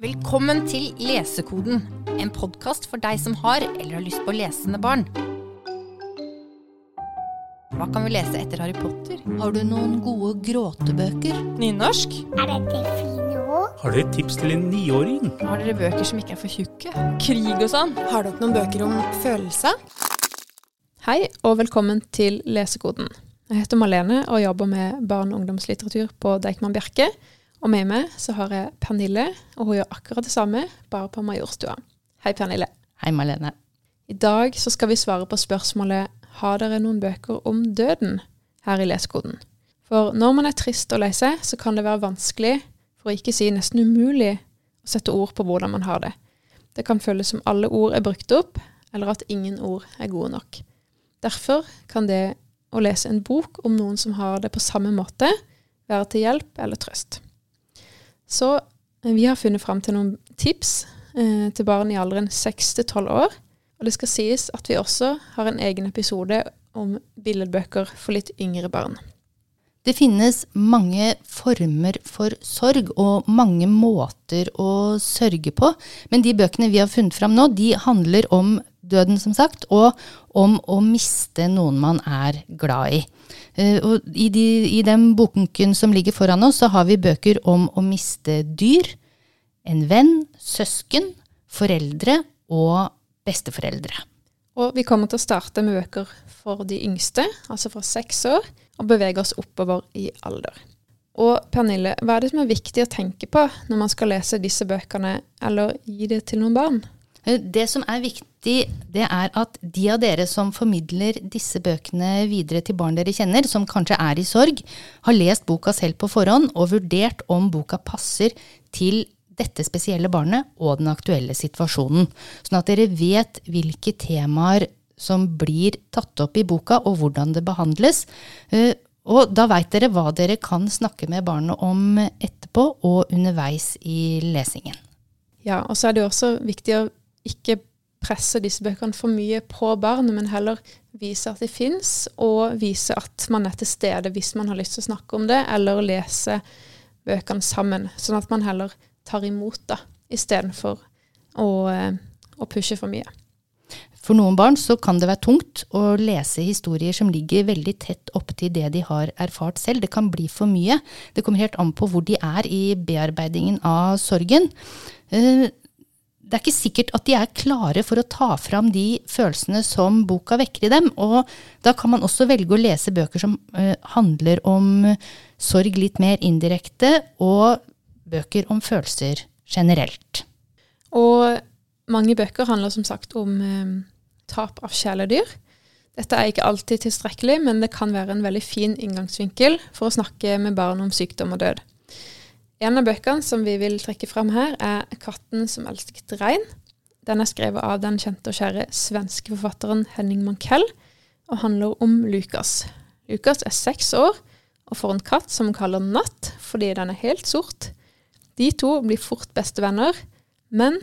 Velkommen til Lesekoden, en podkast for deg som har eller har lyst på lesende barn. Hva kan vi lese etter Harry Potter? Har du noen gode gråtebøker? Nynorsk? Er dette fine ord? Har dere et tips til en niåring? Har dere bøker som ikke er for tjukke? Krig og sånn? Har dere noen bøker om følelser? Hei og velkommen til Lesekoden. Jeg heter Malene og jobber med barne- og ungdomslitteratur på Deichman Bjerke. Og med meg så har jeg Pernille, og hun gjør akkurat det samme, bare på Majorstua. Hei, Pernille. Hei, Malene. I dag så skal vi svare på spørsmålet har dere noen bøker om døden her i Lesekoden. For når man er trist og lei seg, så kan det være vanskelig, for å ikke si nesten umulig, å sette ord på hvordan man har det. Det kan føles som alle ord er brukt opp, eller at ingen ord er gode nok. Derfor kan det å lese en bok om noen som har det på samme måte, være til hjelp eller trøst. Så eh, vi har funnet fram til noen tips eh, til barn i alderen 6 til 12 år. Og det skal sies at vi også har en egen episode om billedbøker for litt yngre barn. Det finnes mange former for sorg og mange måter å sørge på, men de bøkene vi har funnet fram nå, de handler om døden, som sagt, og om å miste noen man er glad i. Eh, og i, de, I den boken som ligger foran oss, så har vi bøker om å miste dyr, en venn, søsken, foreldre og besteforeldre. Og vi kommer til å starte med bøker for de yngste, altså fra seks år, og bevege oss oppover i alder. Og Pernille, hva er det som er viktig å tenke på når man skal lese disse bøkene, eller gi det til noen barn? Eh, det som er viktig, det er at de av dere som formidler disse bøkene videre til barn dere kjenner, som kanskje er i sorg, har lest boka selv på forhånd og vurdert om boka passer til dette spesielle barnet og den aktuelle situasjonen. Sånn at dere vet hvilke temaer som blir tatt opp i boka, og hvordan det behandles. Eh, og da veit dere hva dere kan snakke med barnet om etterpå og underveis i lesingen. Ja, og så er det også viktig å ikke presse disse bøkene for mye på barnet, men heller vise at de fins, og vise at man er til stede hvis man har lyst til å snakke om det, eller lese bøkene sammen. Sånn at man heller tar imot det, istedenfor å, eh, å pushe for mye. For noen barn så kan det være tungt å lese historier som ligger veldig tett opptil det de har erfart selv. Det kan bli for mye. Det kommer helt an på hvor de er i bearbeidingen av sorgen. Eh, det er ikke sikkert at de er klare for å ta fram de følelsene som boka vekker i dem. Og da kan man også velge å lese bøker som uh, handler om sorg litt mer indirekte, og bøker om følelser generelt. Og mange bøker handler som sagt om eh, tap av kjæledyr. Dette er ikke alltid tilstrekkelig, men det kan være en veldig fin inngangsvinkel for å snakke med barn om sykdom og død. En av bøkene som vi vil trekke fram her, er 'Katten som elsket regn'. Den er skrevet av den kjente og kjære svenske forfatteren Henning Mankell, og handler om Lukas. Lukas er seks år og får en katt som han kaller Natt fordi den er helt sort. De to blir fort bestevenner, men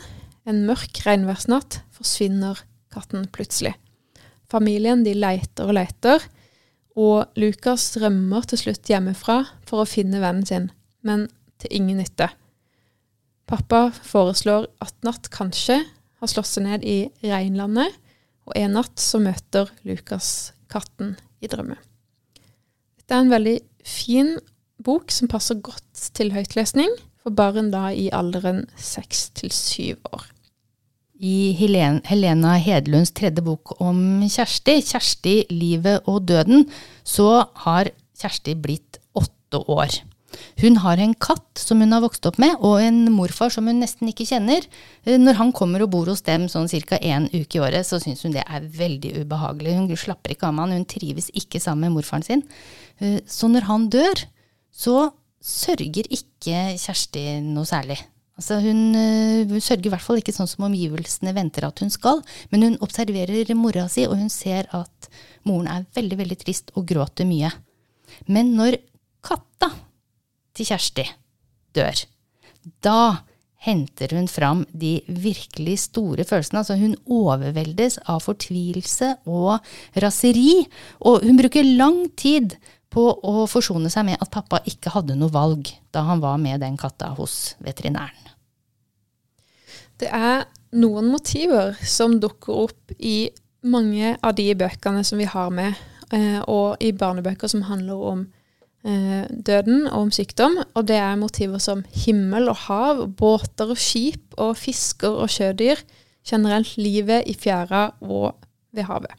en mørk regnværsnatt forsvinner katten plutselig. Familien de leiter og leiter, og Lukas rømmer til slutt hjemmefra for å finne vennen sin, men til ingen nytte. Pappa foreslår at Natt kanskje har slått seg ned i regnlandet, og en natt så møter Lukas katten i drømmen. Dette er en veldig fin bok som passer godt til høytlesning for barn da i alderen seks til syv år. I Helen, Helena Hedlunds tredje bok om Kjersti, 'Kjersti, livet og døden', så har Kjersti blitt åtte år. Hun har en katt som hun har vokst opp med, og en morfar som hun nesten ikke kjenner. Når han kommer og bor hos dem sånn ca. én uke i året, så syns hun det er veldig ubehagelig. Hun slapper ikke av med han, hun trives ikke sammen med morfaren sin. Så når han dør, så sørger ikke Kjersti noe særlig. Altså hun, hun, sørger i hvert fall ikke sånn som omgivelsene venter at hun skal, men hun observerer mora si, og hun ser at moren er veldig, veldig trist og gråter mye. Men når katta til Kjersti dør, da henter hun fram de virkelig store følelsene. Altså hun overveldes av fortvilelse og raseri, og hun bruker lang tid på å forsone seg med at pappa ikke hadde noe valg da han var med den katta hos veterinæren. Det er noen motiver som dukker opp i mange av de bøkene som vi har med, eh, og i barnebøker som handler om døden og om sykdom. Og det er motiver som himmel og hav, båter og skip og fisker og sjødyr. Generelt livet i fjæra og ved havet.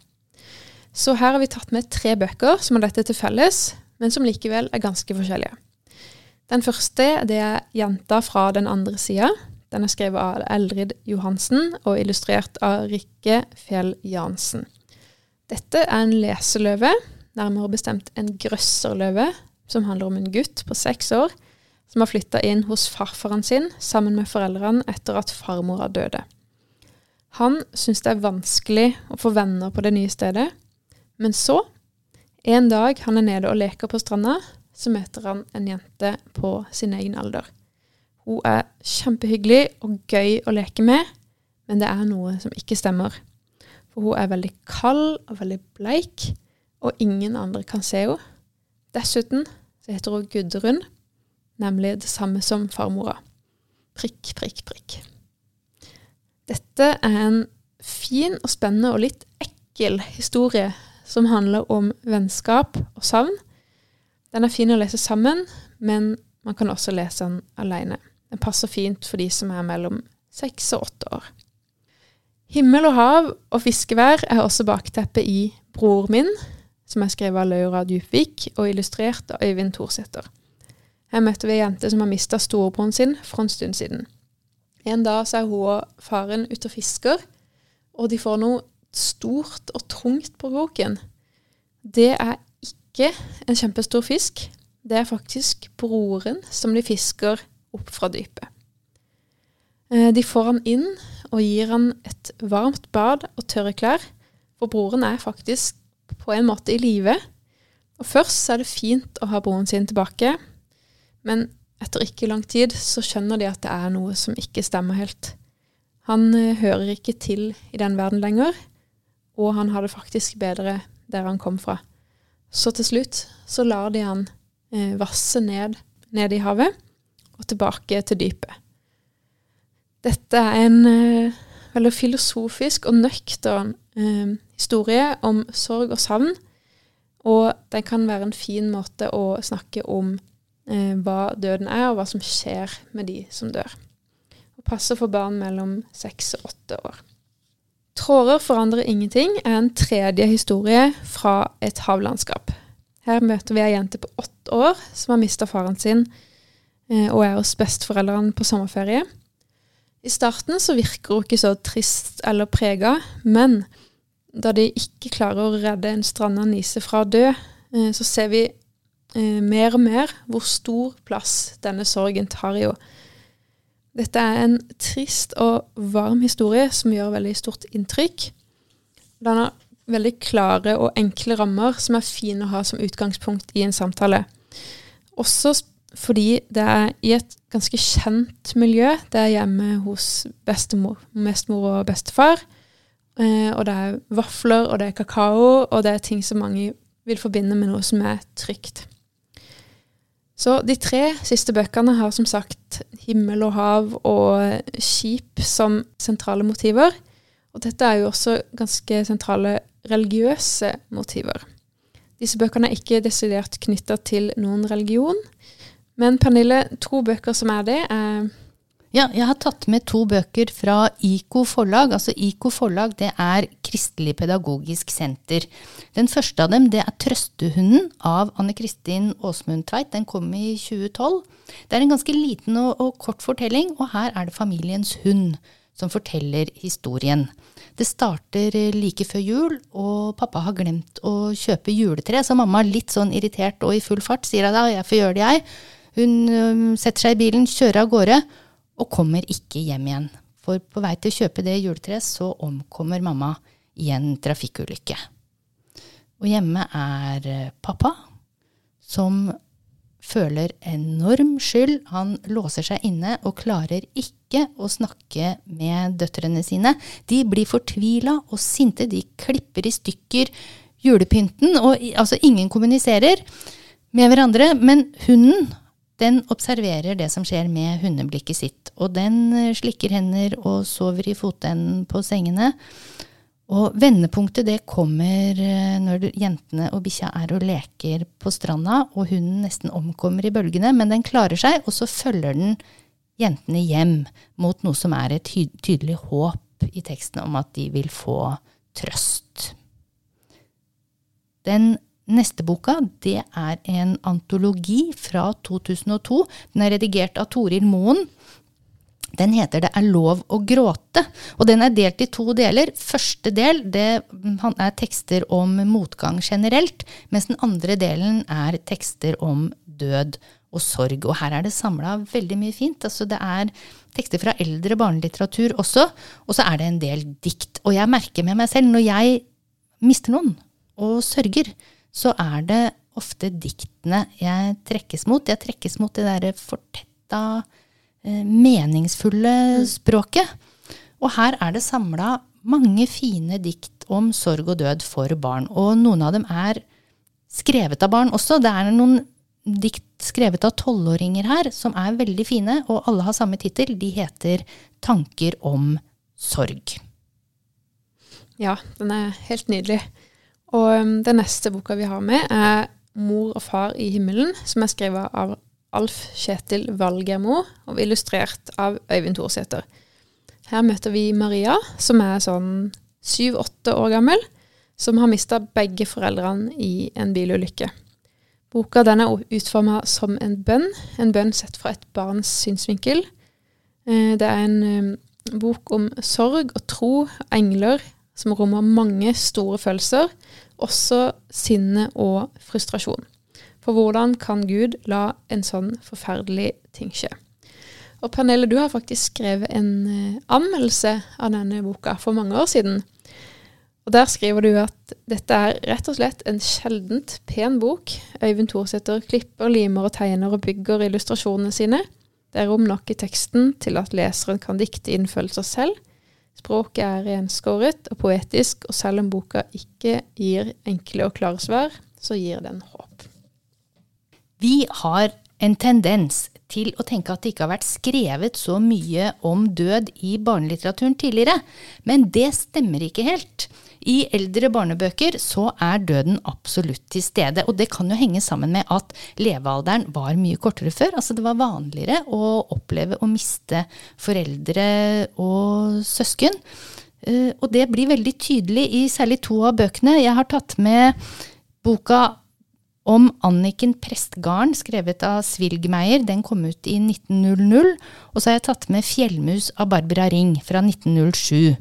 Så her har vi tatt med tre bøker som har dette til felles, men som likevel er ganske forskjellige. Den første det er 'Jenta fra den andre sida'. Den er skrevet av Eldrid Johansen og illustrert av Rikke Fjell Jansen. Dette er en leseløve, nærmere bestemt en grøsserløve, som handler om en gutt på seks år som har flytta inn hos farfaren sin sammen med foreldrene etter at farmora døde. Han syns det er vanskelig å få venner på det nye stedet, men så, en dag han er nede og leker på stranda, så møter han en jente på sin egen alder. Hun er kjempehyggelig og gøy å leke med, men det er noe som ikke stemmer. For hun er veldig kald og veldig bleik, og ingen andre kan se henne. Dessuten så heter hun Gudrun, nemlig det samme som farmora. Prikk, prikk, prikk. Dette er en fin og spennende og litt ekkel historie som handler om vennskap og savn. Den er fin å lese sammen, men man kan også lese den alene. Den passer fint for de som er mellom seks og åtte år. Himmel og hav og fiskevær er også bakteppet i Bror min, som er skrevet av Laura Djupvik og illustrert av Øyvind Thorsæter. Her møtte vi ei jente som har mista storebroren sin for en stund siden. En dag så er hun og faren ute og fisker, og de får noe stort og tungt på kroken. Det er ikke en kjempestor fisk. Det er faktisk broren som de fisker opp fra dypet. Eh, De får han inn og gir han et varmt bad og tørre klær, for broren er faktisk på en måte i live. Og først er det fint å ha broren sin tilbake, men etter ikke lang tid så skjønner de at det er noe som ikke stemmer helt. Han eh, hører ikke til i den verden lenger, og han har det faktisk bedre der han kom fra. Så til slutt så lar de han eh, vasse ned, ned i havet og tilbake til dypet. Dette er en eh, veldig filosofisk og nøktern eh, historie om sorg og savn, og den kan være en fin måte å snakke om eh, hva døden er, og hva som skjer med de som dør. Og passer for barn mellom seks og åtte år. Tråder forandrer ingenting er en tredje historie fra et havlandskap. Her møter vi ei jente på åtte år som har mista faren sin eh, og er hos besteforeldrene på sommerferie. I starten så virker hun ikke så trist eller prega, men da de ikke klarer å redde en stranda nise fra å dø, eh, så ser vi eh, mer og mer hvor stor plass denne sorgen tar i henne. Dette er en trist og varm historie som gjør veldig stort inntrykk. Den har veldig klare og enkle rammer som er fine å ha som utgangspunkt i en samtale. Også fordi det er i et ganske kjent miljø. Det er hjemme hos bestemor, bestemor og bestefar. Eh, og det er vafler, og det er kakao, og det er ting som mange vil forbinde med noe som er trygt. Så de tre siste bøkene har som sagt himmel og hav og skip som sentrale motiver. Og dette er jo også ganske sentrale religiøse motiver. Disse bøkene er ikke desidert knytta til noen religion. Men Pernille, to bøker som er det, er Ja, jeg har tatt med to bøker fra IKO forlag. Altså IKO forlag det er Kristelig pedagogisk senter. Den første av dem det er Trøstehunden av Anne Kristin Åsmund Tveit. Den kom i 2012. Det er en ganske liten og, og kort fortelling, og her er det familiens hund som forteller historien. Det starter eh, like før jul, og pappa har glemt å kjøpe juletre, så mamma litt sånn irritert og i full fart sier at «Ja, jeg får gjøre det, jeg. Hun setter seg i bilen, kjører av gårde, og kommer ikke hjem igjen. For på vei til å kjøpe det juletreet, så omkommer mamma i en trafikkulykke. Og hjemme er eh, pappa, som føler enorm skyld. Han låser seg inne og klarer ikke å snakke med døtrene sine. De blir fortvila og sinte. De klipper i stykker julepynten, og altså ingen kommuniserer med hverandre. Men hunden den observerer det som skjer med hundeblikket sitt. Og den eh, slikker hender og sover i fotenden på sengene. Og vendepunktet det kommer eh, når jentene og bikkja er og leker på stranda, og hunden nesten omkommer i bølgene, men den klarer seg, og så følger den jentene hjem mot noe som er et tydelig håp i teksten om at de vil få trøst. Den neste boka det er en antologi fra 2002. Den er redigert av Toril Moen. Den heter 'Det er lov å gråte', og den er delt i to deler. Første del det er tekster om motgang generelt, mens den andre delen er tekster om død og sorg. Og her er det samla veldig mye fint. Altså det er tekster fra eldre barnelitteratur også, og så er det en del dikt. Og jeg merker med meg selv, når jeg mister noen og sørger, så er det ofte diktene jeg trekkes mot. Jeg trekkes mot det derre fortetta, eh, meningsfulle språket. Og her er det samla mange fine dikt om sorg og død for barn. Og noen av dem er skrevet av barn også. Det er noen dikt skrevet av tolvåringer her som er veldig fine, og alle har samme tittel. De heter Tanker om sorg. Ja, den er helt nydelig. Og um, den neste boka vi har med, er 'Mor og far i himmelen', som er skrevet av Alf Kjetil Valgermo og illustrert av Øyvind Thorsæter. Her møter vi Maria, som er sånn syv-åtte år gammel, som har mista begge foreldrene i en bilulykke. Boka den er utforma som en bønn, en bønn sett fra et barns synsvinkel. Eh, det er en um, bok om sorg og tro, engler, som rommer mange store følelser, også sinne og frustrasjon. For hvordan kan Gud la en sånn forferdelig ting skje? Og Pernille, du har faktisk skrevet en uh, anmeldelse av denne boka for mange år siden. Og Der skriver du at dette er rett og slett en sjeldent pen bok. Øyvind Thorsæter klipper, limer og tegner og bygger illustrasjonene sine. Det er rom nok i teksten til at leseren kan dikte inn følelser selv. Språket er renskåret og poetisk, og selv om boka ikke gir enkle og klare svar, så gir den håp. Vi har en tendens til å tenke at det ikke har vært skrevet så mye om død i barnelitteraturen tidligere, men det stemmer ikke helt. I eldre barnebøker så er døden absolutt til stede. Og det kan jo henge sammen med at levealderen var mye kortere før. Altså det var vanligere å oppleve å miste foreldre og søsken. Eh, og det blir veldig tydelig i særlig to av bøkene. Jeg har tatt med boka om Anniken Prestgarden, skrevet av Svilgmeier. Den kom ut i 1900. Og så har jeg tatt med Fjellmus av Barbara Ring fra 1907.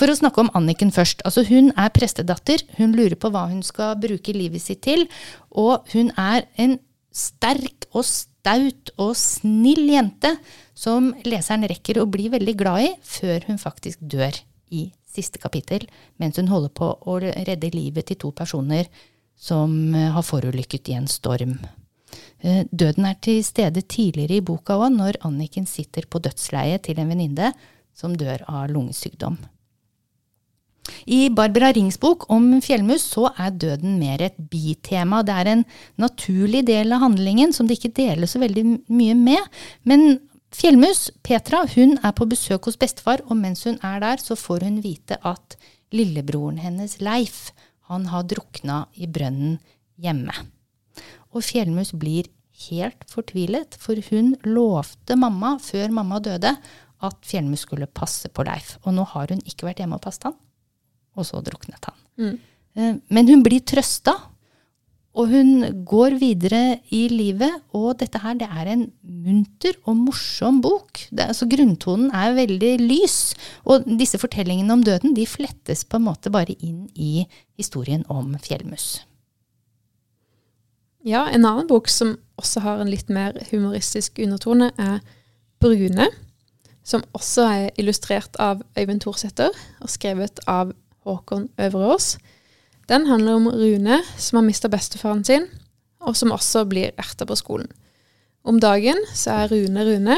For å snakke om Anniken først. Altså hun er prestedatter. Hun lurer på hva hun skal bruke livet sitt til. Og hun er en sterk og staut og snill jente som leseren rekker å bli veldig glad i før hun faktisk dør i siste kapittel, mens hun holder på å redde livet til to personer som eh, har forulykket i en storm. Eh, døden er til stede tidligere i boka òg, når Anniken sitter på dødsleiet til en venninne som dør av lungesykdom. I Barbara Rings bok om fjellmus så er døden mer et bitema. Det er en naturlig del av handlingen som det ikke deles så veldig mye med. Men fjellmus, Petra, hun er på besøk hos bestefar, og mens hun er der, så får hun vite at lillebroren hennes, Leif, han har drukna i brønnen hjemme. Og Fjellmus blir helt fortvilet, for hun lovte mamma før mamma døde at Fjellmus skulle passe på Leif. Og nå har hun ikke vært hjemme og passet han og så druknet han. Mm. Eh, men hun blir trøsta, og hun går videre i livet. Og dette her, det er en munter og morsom bok. Det, altså, grunntonen er veldig lys. Og disse fortellingene om døden de flettes på en måte bare inn i historien om fjellmus. Ja, en annen bok som også har en litt mer humoristisk undertone, er Brune. Som også er illustrert av Øyvind Thorsæter og skrevet av Håkon Øverås. Den handler om Rune som har mista bestefaren sin, og som også blir erta på skolen. Om dagen så er Rune Rune,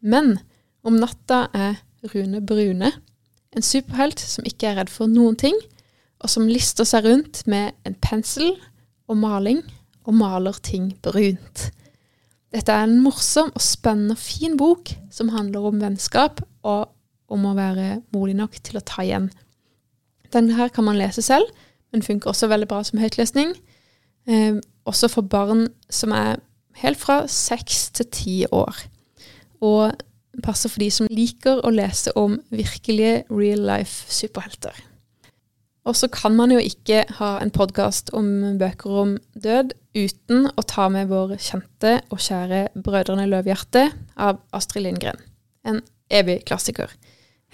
men om natta er Rune Brune. En superhelt som ikke er redd for noen ting, og som lister seg rundt med en pensel og maling, og maler ting brunt. Dette er en morsom og spennende og fin bok som handler om vennskap og om å være modig nok til å ta igjen. Denne her kan man lese selv, men funker også veldig bra som høytlesning. Eh, også for barn som er helt fra seks til ti år. Og passer for de som liker å lese om virkelige real life superhelter. Og så kan man jo ikke ha en podkast om bøker om død uten å ta med vår kjente og kjære Brødrene Løvhjerte av Astrid Lindgren. En evig klassiker.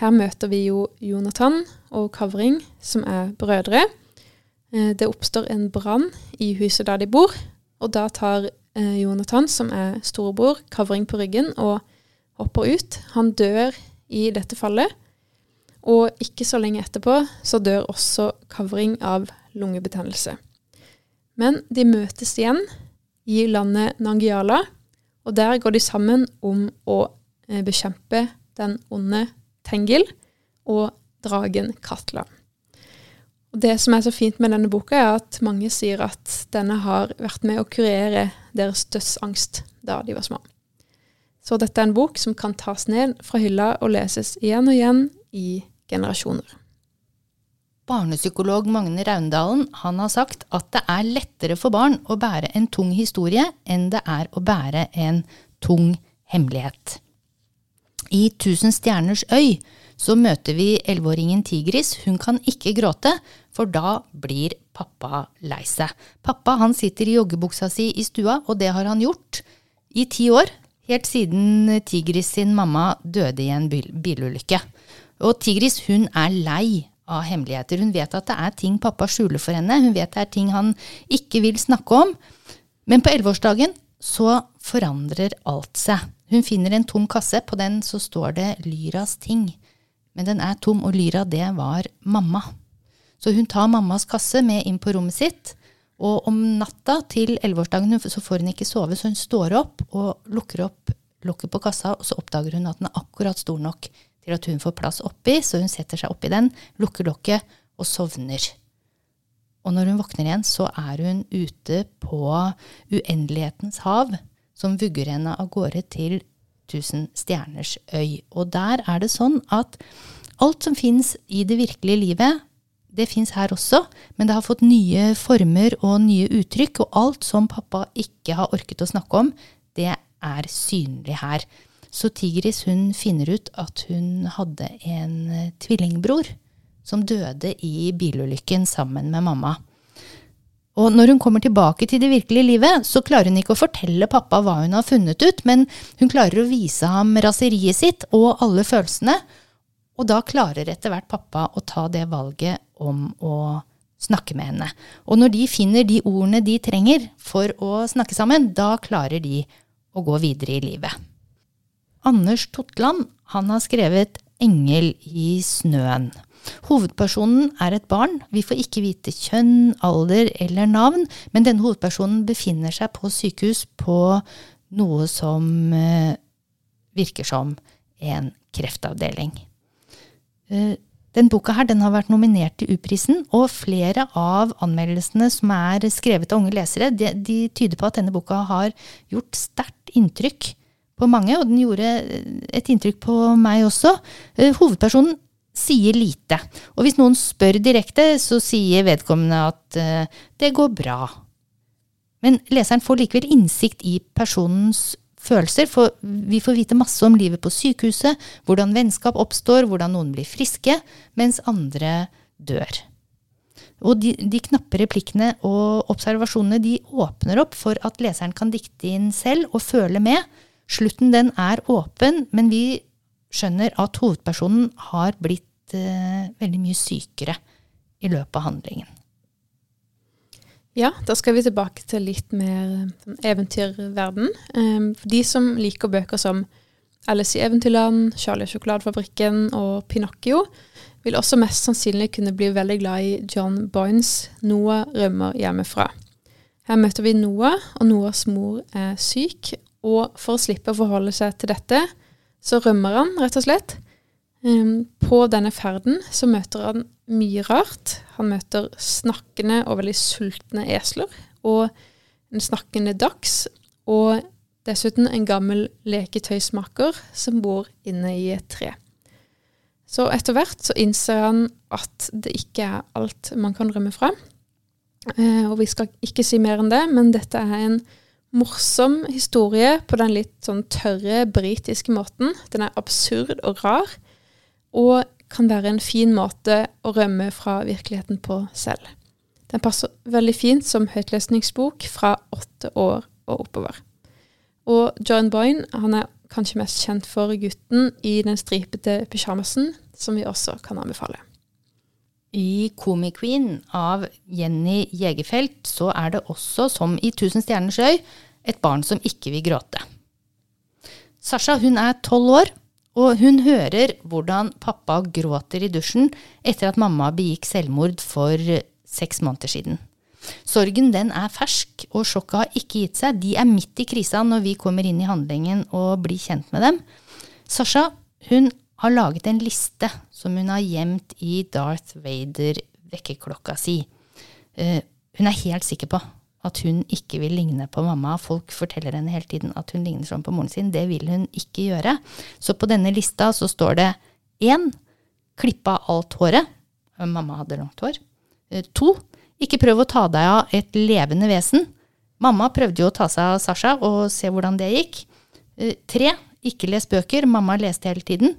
Her møter vi jo Jonathan og Kavring, som er brødre. Eh, det oppstår en brann i huset der de bor, og da tar eh, Jonathan, som er storebror, Kavring på ryggen og hopper ut. Han dør i dette fallet. Og ikke så lenge etterpå så dør også Kavring av lungebetennelse. Men de møtes igjen i landet Nangiala, og der går de sammen om å eh, bekjempe den onde Tengil og dragen Katla. Og Det som er så fint med denne boka, er at mange sier at denne har vært med å kurere deres dødsangst da de var små. Så dette er en bok som kan tas ned fra hylla og leses igjen og igjen i generasjoner. Barnepsykolog Magne Raundalen han har sagt at det er lettere for barn å bære en tung historie enn det er å bære en tung hemmelighet. I Tusen stjerners øy så møter vi elleveåringen Tigris. Hun kan ikke gråte, for da blir pappa lei seg. Pappa han sitter i joggebuksa si i stua, og det har han gjort i ti år. Helt siden Tigris sin mamma døde i en bil bilulykke. Og Tigris hun er lei av hemmeligheter. Hun vet at det er ting pappa skjuler for henne. Hun vet det er ting han ikke vil snakke om. Men på elleveårsdagen så forandrer alt seg. Hun finner en tom kasse. På den så står det Lyras ting. Men den er tom, og Lyra, det var mamma. Så hun tar mammas kasse med inn på rommet sitt. Og om natta til elleveårsdagen så får hun ikke sove, så hun står opp og lukker opp lokket på kassa, og så oppdager hun at den er akkurat stor nok til at hun får plass oppi, så hun setter seg oppi den, lukker lokket og sovner. Og når hun våkner igjen, så er hun ute på uendelighetens hav, som vugger henne av gårde til tusen stjerners øy. Og der er det sånn at alt som fins i det virkelige livet, det fins her også, men det har fått nye former og nye uttrykk, og alt som pappa ikke har orket å snakke om, det er synlig her. Så Tigris hun finner ut at hun hadde en tvillingbror som døde i bilulykken sammen med mamma. Og når hun kommer tilbake til det virkelige livet, så klarer hun ikke å fortelle pappa hva hun har funnet ut, men hun klarer å vise ham raseriet sitt og alle følelsene. Og da klarer etter hvert pappa å ta det valget om å snakke med henne. Og når de finner de ordene de trenger for å snakke sammen, da klarer de å gå videre i livet. Anders Totland han har skrevet 'Engel i snøen'. Hovedpersonen er et barn. Vi får ikke vite kjønn, alder eller navn, men denne hovedpersonen befinner seg på sykehus på noe som eh, virker som en kreftavdeling. Eh, den boka her den har vært nominert til U-prisen, og flere av anmeldelsene som er skrevet av unge lesere, de, de tyder på at denne boka har gjort sterkt inntrykk på mange, og den gjorde et inntrykk på meg også. Eh, hovedpersonen sier lite. Og hvis noen spør direkte, så sier vedkommende at uh, det går bra. Men leseren får likevel innsikt i personens følelser, for vi får vite masse om livet på sykehuset, hvordan vennskap oppstår, hvordan noen blir friske, mens andre dør. Og de, de knappe replikkene og observasjonene de åpner opp for at leseren kan dikte inn selv og føle med, Slutten den er åpen, men vi skjønner at hovedpersonen har blitt eh, veldig mye sykere i løpet av handlingen. Ja, da skal vi tilbake til litt mer sånn eventyrverden. Um, for de som liker bøker som Alice i Eventyrland, Charlie og sjokoladefabrikken og Pinocchio, vil også mest sannsynlig kunne bli veldig glad i John Boynes 'Noah rømmer hjemmefra'. Her møter vi Noah, og Noahs mor er syk, og for å slippe å forholde seg til dette, så rømmer han rett og slett. Um, på denne ferden så møter han mye rart. Han møter snakkende og veldig sultne esler, og en snakkende dachs. Og dessuten en gammel leketøysmaker som bor inne i et tre. Så etter hvert så innser han at det ikke er alt man kan rømme fra. Eh, og vi skal ikke si mer enn det, men dette er en morsom historie på den litt sånn tørre britiske måten. Den er absurd og rar, og kan være en fin måte å rømme fra virkeligheten på selv. Den passer veldig fint som høytlesningsbok fra åtte år og oppover. Og John Boyne han er kanskje mest kjent for gutten i den stripete pysjamasen, som vi også kan anbefale. I Komiqueen av Jenny Jegerfelt så er det også, som i Tusen stjerners øy, et barn som ikke vil gråte. Sasha hun er tolv år, og hun hører hvordan pappa gråter i dusjen etter at mamma begikk selvmord for seks måneder siden. Sorgen den er fersk, og sjokket har ikke gitt seg. De er midt i krisa når vi kommer inn i handlingen og blir kjent med dem. Sasha hun har laget en liste som hun har gjemt i Darth Vader-vekkerklokka si. Uh, hun er helt sikker på at hun ikke vil ligne på mamma. Folk forteller henne hele tiden at hun ligner sånn på moren sin. Det vil hun ikke gjøre. Så på denne lista så står det 1. klippe av alt håret. Mamma hadde langt hår. Uh, ikke prøv å ta deg av et levende vesen. Mamma prøvde jo å ta seg av Sasha og se hvordan det gikk. Uh, ikke les bøker. Mamma leste hele tiden.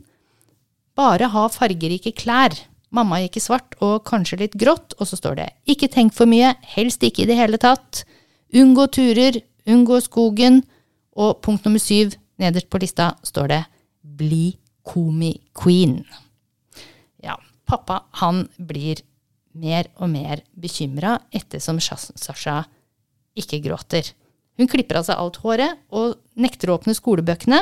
Bare ha fargerike klær. Mamma gikk i svart og kanskje litt grått, og så står det ikke tenk for mye, helst ikke i det hele tatt. Unngå turer, unngå skogen. Og punkt nummer syv, nederst på lista, står det bli komi-queen. Ja, pappa han blir mer og mer bekymra ettersom Sasha ikke gråter. Hun klipper av seg alt håret og nekter å åpne skolebøkene.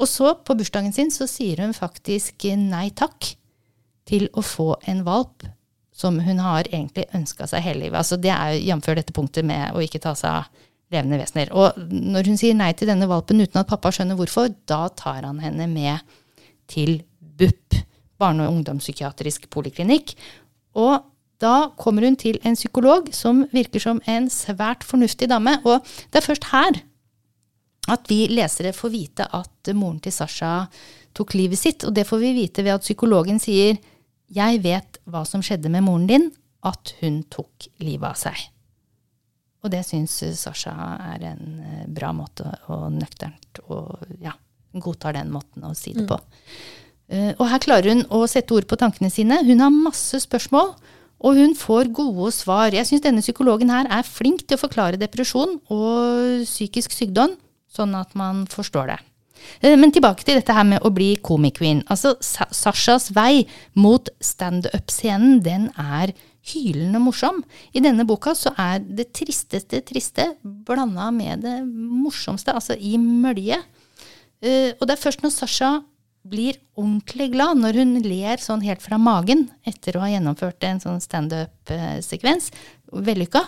Og så, på bursdagen sin, så sier hun faktisk nei takk til å få en valp som hun har egentlig ønska seg hele livet. Altså, det er jf. dette punktet med å ikke ta seg av levende vesener. Og når hun sier nei til denne valpen uten at pappa skjønner hvorfor, da tar han henne med til BUP, barne- og ungdomspsykiatrisk poliklinikk. Og da kommer hun til en psykolog som virker som en svært fornuftig dame. Og det er først her at vi lesere får vite at moren til Sasha tok livet sitt. Og det får vi vite ved at psykologen sier 'Jeg vet hva som skjedde med moren din', at hun tok livet av seg. Og det syns Sasha er en eh, bra måte og nøkternt, og ja, godtar den måten å si det på. Mm. Og her klarer hun å sette ord på tankene sine. Hun har masse spørsmål, og hun får gode svar. Jeg syns denne psykologen her er flink til å forklare depresjon og psykisk sykdom sånn at man forstår det. Eh, men tilbake til dette her med å bli komiqueen. Altså, Sashas vei mot standup-scenen, den er hylende morsom. I denne boka så er det tristeste triste blanda med det morsomste, altså i mølje. Eh, og det er først når Sasha blir ordentlig glad når hun ler sånn helt fra magen etter å ha gjennomført en sånn standup-sekvens, vellykka.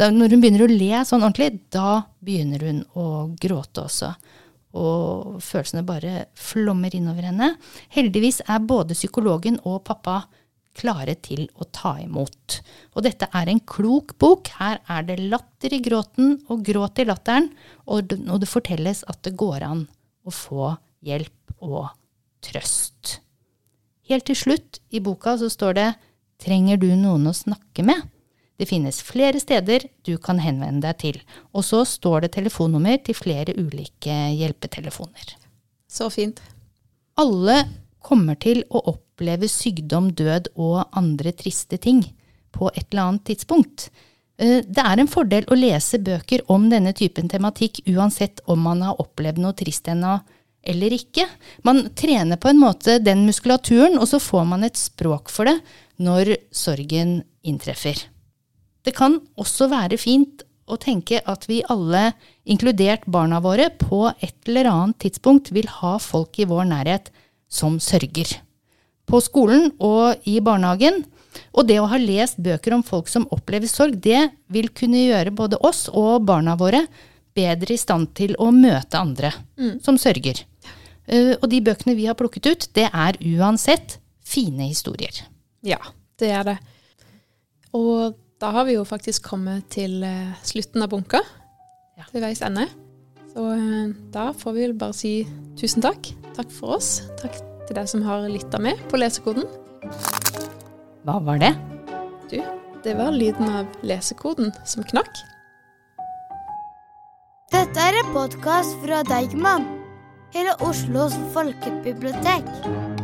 Når hun begynner å le sånn ordentlig, da begynner hun å gråte også. Og følelsene bare flommer innover henne. Heldigvis er både psykologen og pappa klare til å ta imot. Og dette er en klok bok. Her er det latter i gråten og gråt i latteren, og det, fortelles at det går an å få hjelp og trøst. Helt til slutt i boka så står det Trenger du noen å snakke med? Det finnes flere steder du kan henvende deg til, og så står det telefonnummer til flere ulike hjelpetelefoner. Så fint. Alle kommer til å oppleve sykdom, død og andre triste ting på et eller annet tidspunkt. Eh, det er en fordel å lese bøker om denne typen tematikk uansett om man har opplevd noe trist ennå eller ikke. Man trener på en måte den muskulaturen, og så får man et språk for det når sorgen inntreffer. Det kan også være fint å tenke at vi alle, inkludert barna våre, på et eller annet tidspunkt vil ha folk i vår nærhet som sørger. På skolen og i barnehagen. Og det å ha lest bøker om folk som opplever sorg, det vil kunne gjøre både oss og barna våre bedre i stand til å møte andre mm. som sørger. Uh, og de bøkene vi har plukket ut, det er uansett fine historier. Ja, det er det. Og da har vi jo faktisk kommet til uh, slutten av bunka. Ja. Til veis ende. Så eh, da får vi vel bare si tusen takk. Takk for oss. Takk til deg som har lytta med på Lesekoden. Hva var det? Du, det var lyden av lesekoden som knakk. Dette er en podkast fra Deigman, hele Oslos folkebibliotek.